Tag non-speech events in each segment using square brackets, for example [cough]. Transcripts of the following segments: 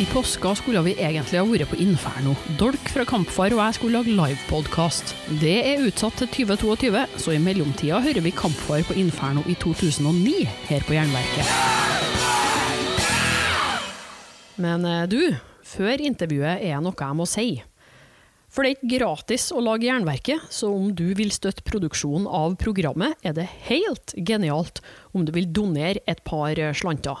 I påska skulle vi egentlig ha vært på Inferno. Dolk fra Kampfar og jeg skulle lage livepodkast. Det er utsatt til 2022, så i mellomtida hører vi Kampfar på Inferno i 2009 her på Jernverket. Men eh, du, før intervjuet er noe jeg må si. For det er ikke gratis å lage Jernverket, så om du vil støtte produksjonen av programmet, er det helt genialt om du vil donere et par slanter.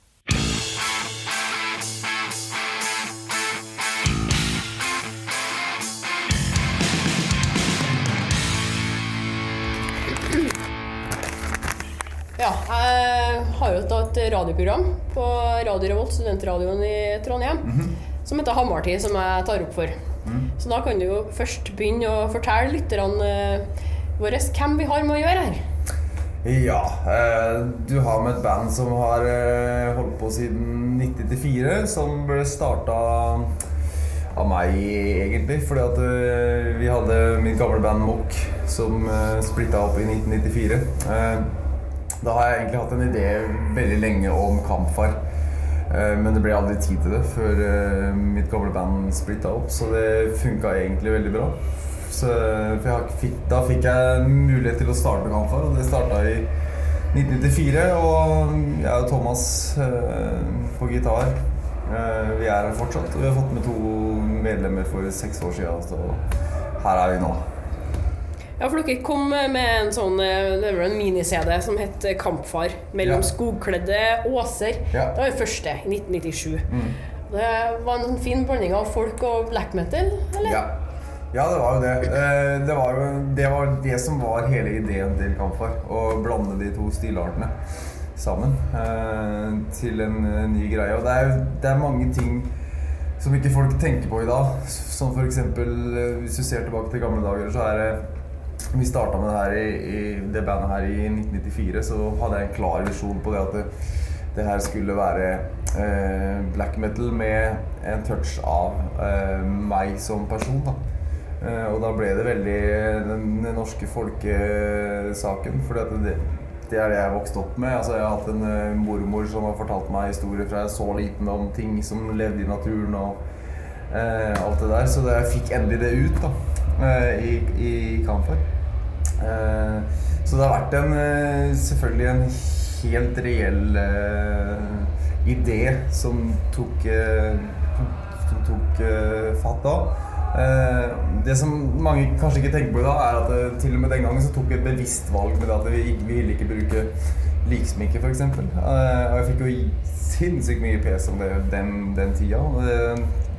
Ja, jeg har jo et radioprogram på Radio Revolt, studentradioen i Trondheim, som heter Hammartid, som jeg tar opp for. Så da kan du jo først begynne å fortelle lytterne eh, våre hvem vi har med å gjøre her. Ja, eh, du har med et band som har eh, holdt på siden 1994, som ble starta av meg, egentlig. Fordi at vi hadde mitt gamle band Mock, som splitta opp i 1994. Da har jeg egentlig hatt en idé veldig lenge om kampfar. Eh, Men det ble aldri tid til det før eh, mitt gamle band splitta opp, så det funka egentlig veldig bra. Så, fikk, da fikk jeg mulighet til å starte med kampfar, og det starta i 1994. Og jeg og Thomas eh, på gitar. Vi er her fortsatt, og vi har fått med to medlemmer for seks år siden, så her er vi nå. Ja, for dere kom med en sånn eh, det var en mini-CD som het Kampfar mellom Ja. skogkledde åser. Ja. Det var den første, i 1997. Det var en sånn fin blanding av folk og black metal, eller? Ja. ja, det var jo det. Eh, Det var jo det, var det som var hele ideen til Kampfar. Å blande de to stilartene sammen eh, til en eh, ny greie. Og det er, det er mange ting som ikke folk tenker på i dag. Som eh, hvis du ser tilbake til gamle dager, så er det vi starta med det her i, i det bandet her i 1994, så hadde jeg en klar visjon på det at det, det her skulle være eh, black metal med en touch av eh, meg som person. Da. Eh, og da ble det veldig den, den norske folkesaken. For det, det er det jeg vokste opp med. Altså, jeg har hatt en eh, mormor som har fortalt meg historier fra jeg så liten om ting som levde i naturen. og eh, alt det der. Så jeg fikk endelig det ut da, eh, i, i Kamfer. Eh, så det har vært en, eh, selvfølgelig en helt reell uh, idé som tok, uh, som tok uh, fatt da. Det som mange kanskje ikke tenker på i dag, er at det, til og med den gangen så tok vi et bevisst valg med det at vi, vi ville ikke bruke liksminke, f.eks. Uh, og jeg fikk jo sinnssykt mye pes om det den, den tida.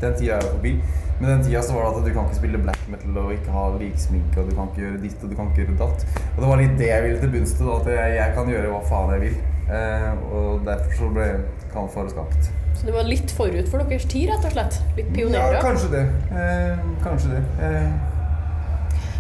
Den tida er jo forbi. Men den tida så var det at du kan ikke spille black metal og ikke ha liksminke, og du kan ikke gjøre ditt og du kan ikke gjøre datt. Og det var litt det jeg ville til bunns til, da, at jeg, jeg kan gjøre hva faen jeg vil. Eh, og derfor så ble Kampfar skapt. Så det var litt forut for deres tid, rett og slett? Litt pionerer? Ja, kanskje det. Eh, kanskje det. Eh,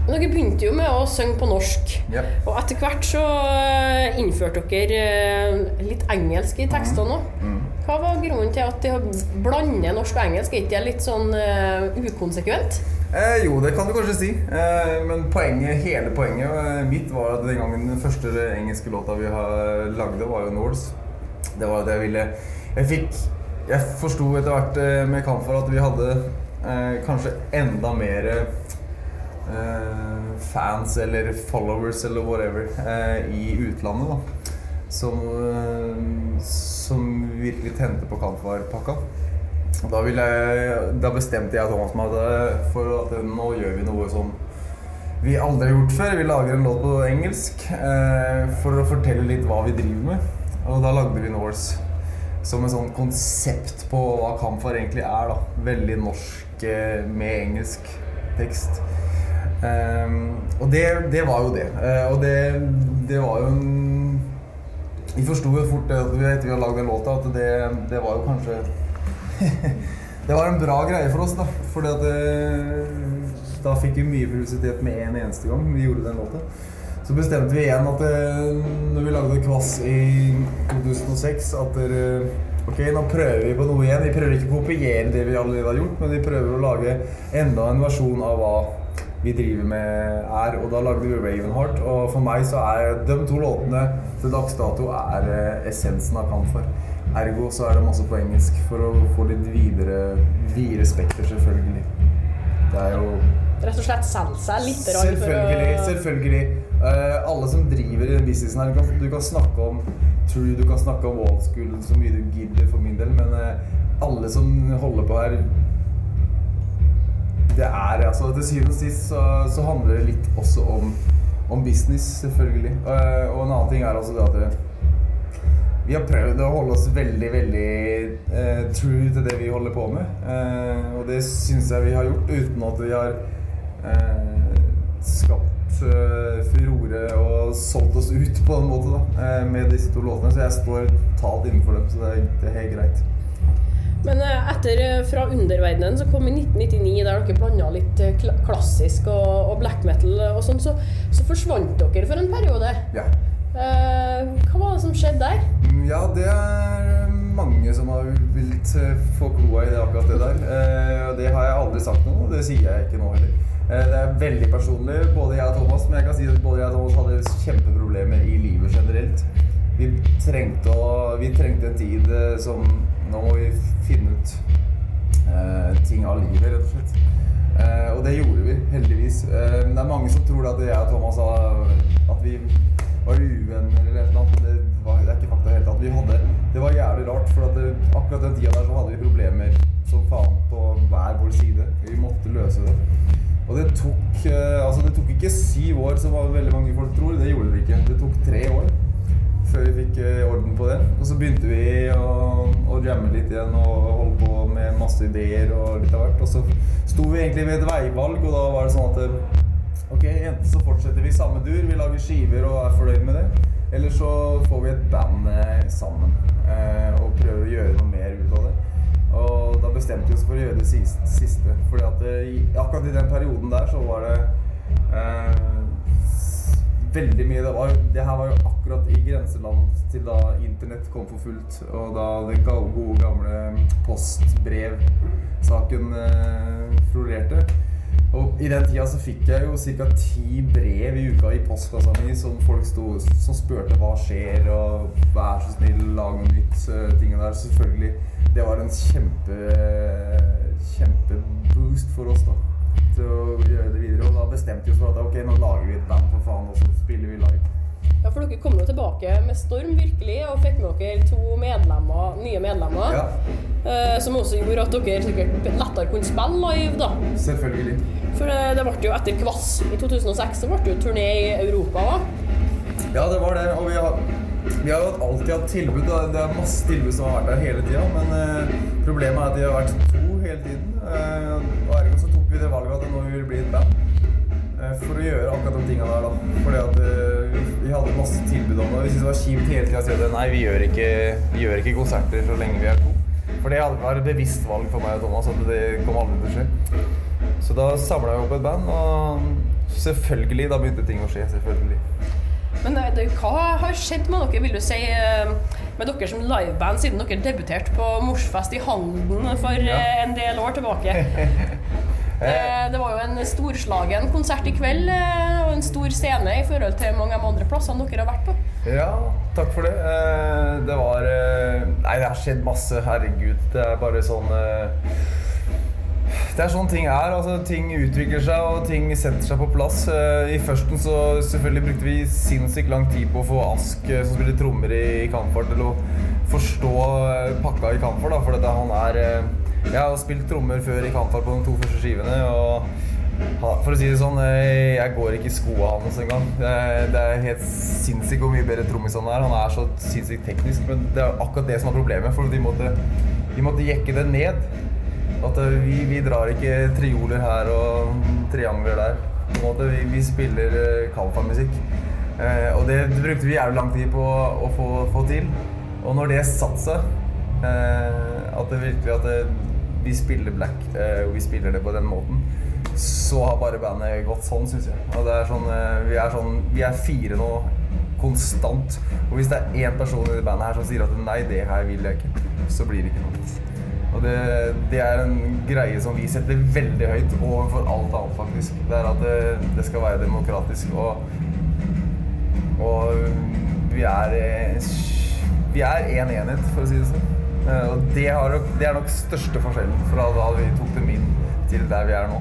dere begynte jo med å synge på norsk. ja. Og etter hvert så eh, innførte dere eh, litt engelsk i tekstene òg. Mm. Hva var grunnen til at de blander norsk og engelsk? Er ikke det litt sånn uh, ukonsekvent? Eh, jo, det kan du kanskje si. Eh, men poenget, hele poenget mitt var at den gangen den første engelske låta vi har lagde, var jo Nords. Det var at jeg ville Jeg fikk Jeg forsto etter hvert med Kampfar at vi hadde eh, kanskje enda mer fans eller followers eller whatever eh, i utlandet, da. Som, eh, som virkelig tente på Kampfar-pakka. Da, da bestemte jeg Thomas meg for at nå gjør vi noe som vi aldri har gjort før. Vi lager en låt på engelsk eh, for å fortelle litt hva vi driver med. Og da lagde vi Norse som en sånn konsept på hva Kampfar egentlig er. da. Veldig norsk eh, med engelsk tekst. Ehm, og det, det var jo det. Eh, og det, det var jo en Vi forsto jo fort etter vi hadde lagd den låta, at det, det var jo kanskje [laughs] Det var en bra greie for oss, da. Fordi at det, da fikk vi mye publisitet med en eneste gang vi gjorde den låta. Så bestemte vi igjen at det, når vi lagde Kvass i 2006, at Ok, nå prøver vi på noe igjen. Vi prøver ikke å kopiere det vi allerede har gjort, men vi prøver å lage enda en versjon av hva vi driver med er. Og da lagde vi Ravenheart. Og for meg så er de to låtene til dags dato er eh, essensen av Kampfar. Ergo så er det masse på engelsk for å få litt videre, videre spekter, selvfølgelig. Det er jo Rett og slett selge seg litt for Selvfølgelig. å selvfølgelig. Uh, alle som driver i den businessen her, du kan, du kan snakke om True, du kan snakke om old school så mye du gidder for min del, men uh, alle som holder på her Det er altså Til syvende og sist så, så handler det litt også om, om business, selvfølgelig. Og, og en annen ting er altså det at det, vi har prøvd å holde oss veldig, veldig eh, true til det vi holder på med. Eh, og det syns jeg vi har gjort, uten at vi har eh, skapt eh, furore og solgt oss ut på en måte da, eh, med disse to låtene. Så jeg står totalt innenfor dem, så det det er helt greit. Men eh, etter eh, Fra underverdenen som kom i 1999, der dere blanda litt eh, klassisk og, og black metal og sånn, så, så forsvant dere for en periode. Ja. Eh, hva var det som skjedde der? Mm, Ja, det er mange som har villet få kloa i det, akkurat det der. Eh, og det har jeg aldri sagt noe, og det sier jeg ikke nå heller. Eh, det er veldig personlig, både jeg og Thomas, men jeg kan si at både jeg og Thomas hadde kjempeproblemer i livet generelt. Vi trengte, å, vi trengte en tid som Nå må vi finne ut eh, ting av livet, rett og slett. Eh, og det gjorde vi, heldigvis. Eh, men det er mange som tror at jeg og Thomas sa at vi var uvenner eller eller annet. Det, var, det er ikke fakta i det hele tatt. Vi hadde, det var jævlig rart, for det, akkurat den tida der så hadde vi problemer som faen på hver vår side. Vi måtte løse det. Og det tok, altså det tok ikke syv år, som veldig mange folk tror. Det gjorde det ikke. Det tok tre år før vi fikk orden på det. Og så begynte vi å, å jamme litt igjen og holde på med masse ideer og litt av hvert. Og så sto vi egentlig ved et veivalg, og da var det sånn at eh, Ok, enten så fortsetter vi samme dur, vi lager skiver og er fornøyd med det. Eller så får vi et band eh, sammen eh, og prøver å gjøre noe mer ut av det. Og da bestemte vi oss for å gjøre det siste. fordi at det, akkurat i den perioden der så var det eh, veldig mye. Det, var, det her var jo akkurat i grenseland til da internett kom for fullt. Og da den gode gamle postbrevsaken eh, florerte. Og i den tida så fikk jeg jo ca. ti brev i uka i postkassa mi som folk sto, som spurte hva skjer, og vær så snill, lag noe nytt. Uh, tingene der. Selvfølgelig. Det var en kjempe kjempeboost for oss da til å gjøre det videre. Og da bestemte vi oss for at ok, nå lager vi et band, for faen, og så spiller vi live. Ja, for dere kom jo tilbake med storm, virkelig, og fikk med dere to medlemmer, nye medlemmer. Ja, eh, som også gjorde at dere sikkert lettere kunne spille live, da. selvfølgelig. For det, det ble jo etter Kvass i 2006 så ble det jo turné i Europa òg. Ja, det var det. Og vi har, vi har jo alltid hatt tilbud. og Det er masse tilbud som har vært der hele tida. Men eh, problemet er at de har vært to hele tiden. Eh, det valget at nå vil vi bli et band. Eh, for å gjøre akkurat de tinga der, da. Fordi at eh, vi, vi hadde masse tilbud om det. Vi syntes det var kjipt hele tida å si at nei, vi gjør, ikke, vi gjør ikke konserter så lenge vi er to. For det vært et bevisst valg for meg og Thomas at det kom aldri til å skje. Så da samla jeg opp et band, og selvfølgelig, da begynte ting å skje. Selvfølgelig. Men det, det, hva har skjedd med dere, vil du si, eh, med dere som liveband siden dere debuterte på Morsfest i Halden for Ja. eh, en del år tilbake? [laughs] Eh, Det var jo en storslagen konsert i kveld, eh, og en stor scene i forhold til mange av de andre plassene dere har vært på. Ja, takk for det. Eh, Det var Nei, det har skjedd masse. Herregud. Det er bare sånn Det er sånn ting er. altså Ting utvikler seg, og ting setter seg på plass. I førsten så selvfølgelig brukte vi sinnssykt lang tid på å få Ask, som spiller trommer i Kampfart, til å forstå pakka i Kampfart. For dette, han er Jeg har spilt trommer før i Kampfar på de to første skivene. og for å si det sånn, jeg går ikke i skoa hans engang. Det, er- det er helt sinnssykt hvor mye bedre trommis han er. Han er så sinnssykt teknisk, men det er akkurat det som er problemet. For de måtte, de måtte jekke det ned. At eh, vi, vi drar ikke trioler her og triangler der. På en måte, vi, vi spiller eh, Kalfa-musikk. Eh, og det, brukte vi jævlig lang tid på å få, få til. Og når det satte seg, at det virkelig at det, vi spiller black, uh, vi spiller det på den måten, så har bare bandet gått sånn, syns jeg. Og det er sånn, uh, vi, er sånn, vi er fire nå konstant. Og hvis det er én person i det bandet her som sier at nei, det her vil jeg ikke, så blir det ikke noe. Og det, det er en greie som vi setter veldig høyt overfor alt annet, faktisk. Det er at det, det skal være demokratisk. Og, og vi er eh, Vi er én en enhet, for å si det sånn. Eh, Og det, nok- det er nok største forskjellen fra da vi tok dem inn til der vi er nå.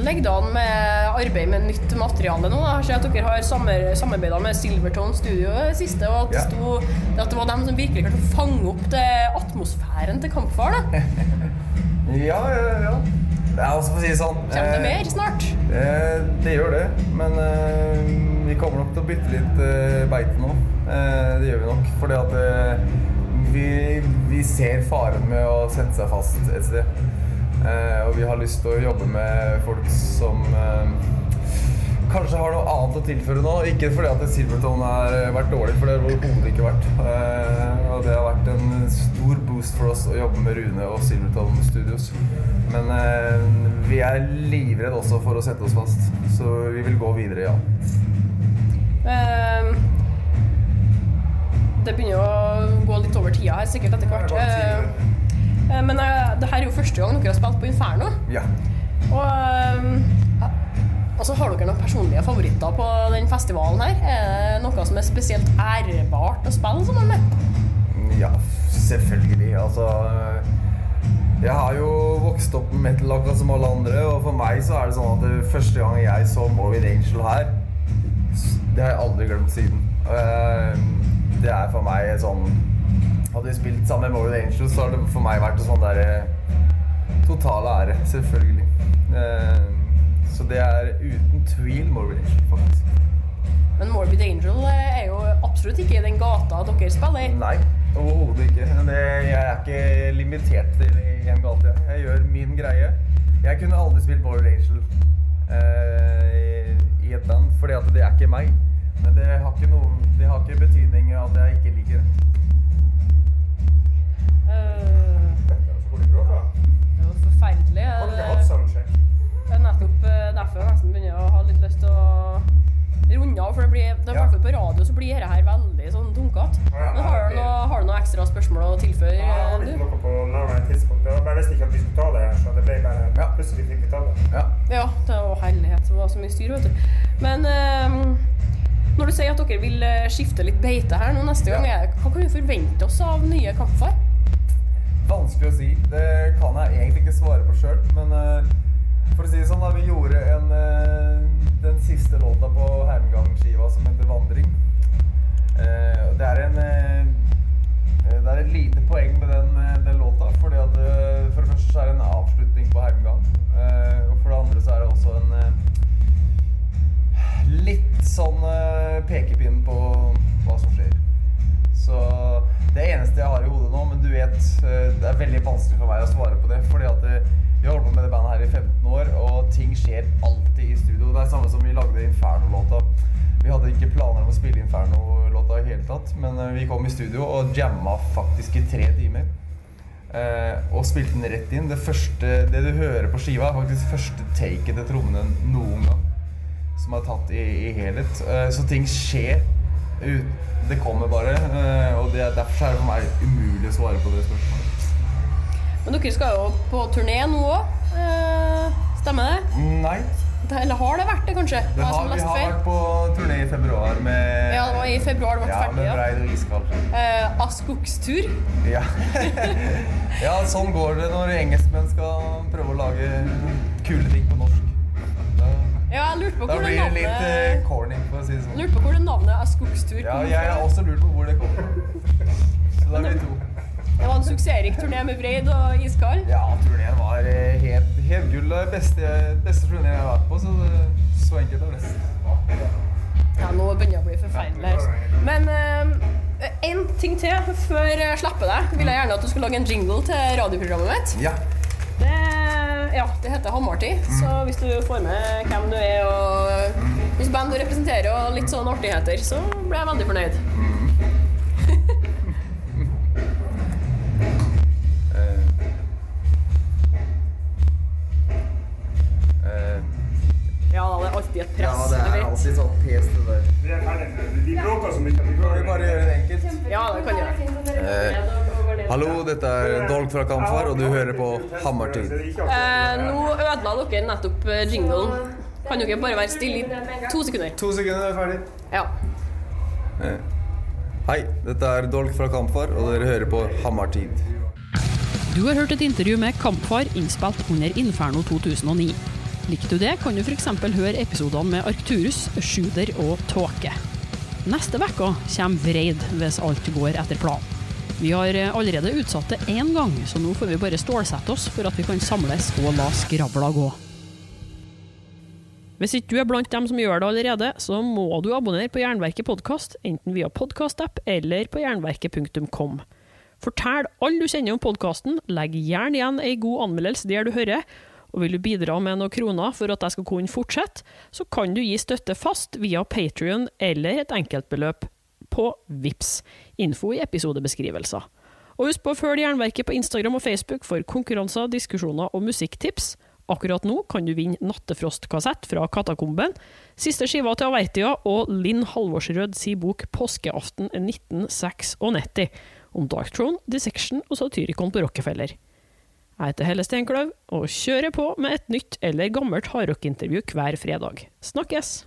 Hvordan ligger det an med arbeid med nytt materiale nå? Jeg ser at dere har samarbeidet med Silvertone Studio det siste, og at, det Ja. sto, at det var dem som virkelig klarte å fange opp det atmosfæren til Kampfar. [laughs] Ja, ja, ja. Er altså for å si det sånn Kommer det eh, mer snart? Eh, det gjør det, men eh, vi kommer nok til å bytte litt eh, beite nå. Eh, det gjør vi nok, fordi at eh, vi, vi ser faren med å sette seg fast et sted. Eh, og vi har lyst til å jobbe med folk som eh, kanskje har noe annet å tilføre nå. Ikke fordi at Silverton har vært dårlig, for det har det overhodet ikke vært. Eh, og det har vært en stor boost for oss å jobbe med Rune og Silverton Studios. Men eh, vi er livredd også for å sette oss fast, så vi vil gå videre, ja. Um, det begynner jo å gå litt over tida her, sikkert etter hvert. Eh, men eh, det her er jo første gang dere har spilt på Inferno. Ja. Og eh, altså, har dere noen personlige favoritter på den festivalen her? Er det noe som er spesielt ærebart å spille sammen med? Ja, selvfølgelig. Altså Jeg har jo vokst opp med metal akkurat som alle andre, og for meg så er det sånn at det første gang jeg så Morbid Angel her, det har jeg aldri glemt siden. Det er for meg sånn Hadde vi spilt sammen med Morbid Angel, så har det for meg vært en sånn derre total ære, selvfølgelig. Eh, Så det er uten tvil Morbid Angel, faktisk. Men Morbid Angel eh, er jo absolutt ikke i den gata dere spiller i. Nei, overhodet ikke. Det, jeg er ikke limitert til én gate. Jeg gjør min greie. Jeg kunne aldri spilt Morbid Angel eh, i et band, fordi at det er ikke meg. Men det har ikke, noe, det har ikke betydning at jeg ikke liker det. Ta det, så det ble bare Ja. plutselig fikk vi ta det. Ja. Ja, det var herlighet. Det var så mye styr, vet du. Men um, når du sier at dere vil eh, skifte litt beite her nå neste gang, er- hva kan vi forvente oss av nye kampfar? Vanskelig å si. Det kan jeg egentlig ikke svare på sjøl. Men uh, for å si det sånn, da vi gjorde en, eh, den siste låta på Heimgang-skiva som heter 'Vandring'. Eh, det er en eh, det er et lite poeng med den, eh, den låta. Fordi at eh, For det første så er det en avslutning på Heimgang. Eh, og for det andre så er det også en litt sånn pekepinn på hva som skjer. Så det eneste jeg har i hodet nå, men du vet Det er veldig vanskelig for meg å svare på det. Fordi at vi har holdt på med det bandet her i 15 år, og ting skjer alltid i studio. Det er samme som vi lagde Inferno-låta. Ikke planer om å spille Inferno-låta i hele tatt, men eh, vi kom i studio og jamma faktisk i tre timer. Eh, og spilte den rett inn. Det, første, det du hører på skiva, er faktisk første taket til trommene noen gang. Som er tatt i, i helhet. Eh, så ting skjer. Ut, det kommer bare. Og det, er- derfor er det for meg umulig å svare på det spørsmålet. Men dere skal jo på turné nå òg. Stemmer det? Nei. Eller har det vært det, kanskje? Det har, vi har vært på turné i februar med Ja, det var i februar det ble Ja, ferdig. med Ja. Breid og Iskald. Eh, Askokkstur. Ja. [laughs] ja, sånn går det når engelskmenn skal prøve å lage kule ting på norsk. Da, Ja, jeg lurte på da det blir det litt eh, corny, for å si det sånn. Lurte på hvor det navnet Askokkstur Ja, kom jeg har også lurt på hvor det kommer fra. [laughs] Så da er vi to. Det var en suksessrik turné med Vreid og Iskald. Ja, turneen var eh, helt, helt gull. Det beste, beste turneen jeg har vært på, så det, så enkelt er det. Ja, nå begynner det å bli forferdelig. Men én ting til før jeg slipper deg. Vil jeg gjerne at du skulle lage en jingle til radioprogrammet mitt. Ja. Det, ja, det heter Hamartid, så hvis du får med hvem du er og hvis band du representerer og litt sånn artigheter, så blir jeg veldig fornøyd. Det et press. ja, det er alltid sånn pes det der. Vi er ferdig med det. De bråker så mye vi Kan bare gjøre det enkelt? Ja, det kan gjøre. Eh, hallo, dette er Dolk fra Kampfar, og du hører på Hammertid. Eh, nå ødela dere nettopp eh, jinglen. Kan dere bare være stille i to sekunder? To sekunder, er ferdig. Ja. Eh, Hei, dette er Dolk fra Kampfar, og dere hører på Hammertid. Du har hørt et intervju med Kampfar innspilt under Inferno 2009. Liker du det, kan du f.eks. høre episodene med Arcturus, Sjuder og Tåke. Neste uke kommer Vreid, hvis alt går etter planen. Vi har eh, allerede utsatt det én gang, så nå får vi bare stålsette oss for at vi kan samles og la skravla gå. Hvis ikke du er blant dem som gjør det allerede, så må du abonnere på Jernverket podkast, enten via podkastapp eller på jernverket.kom. Fortell alle du kjenner om podkasten, legg gjerne igjen ei god anmeldelse der du hører, og vil du bidra med noen kroner for at jeg skal kunne fortsette, så kan du gi støtte fast via Patrion eller et enkeltbeløp på VIPS. Info i episodebeskrivelser. Og husk på å følge Jernverket på Instagram og Facebook for konkurranser, diskusjoner og musikktips. Akkurat nå kan du vinne Nattefrost-kassett fra Katakomben, siste skiva til Avertia og Linn Halvorsrød si bok 'Påskeaften 1996' om Dark Throne, Dissection og Satyricon på Rockefeller. Jeg heter Helle Steinkløv, og kjører på med et nytt eller gammelt hardrockintervju hver fredag. Snakkes!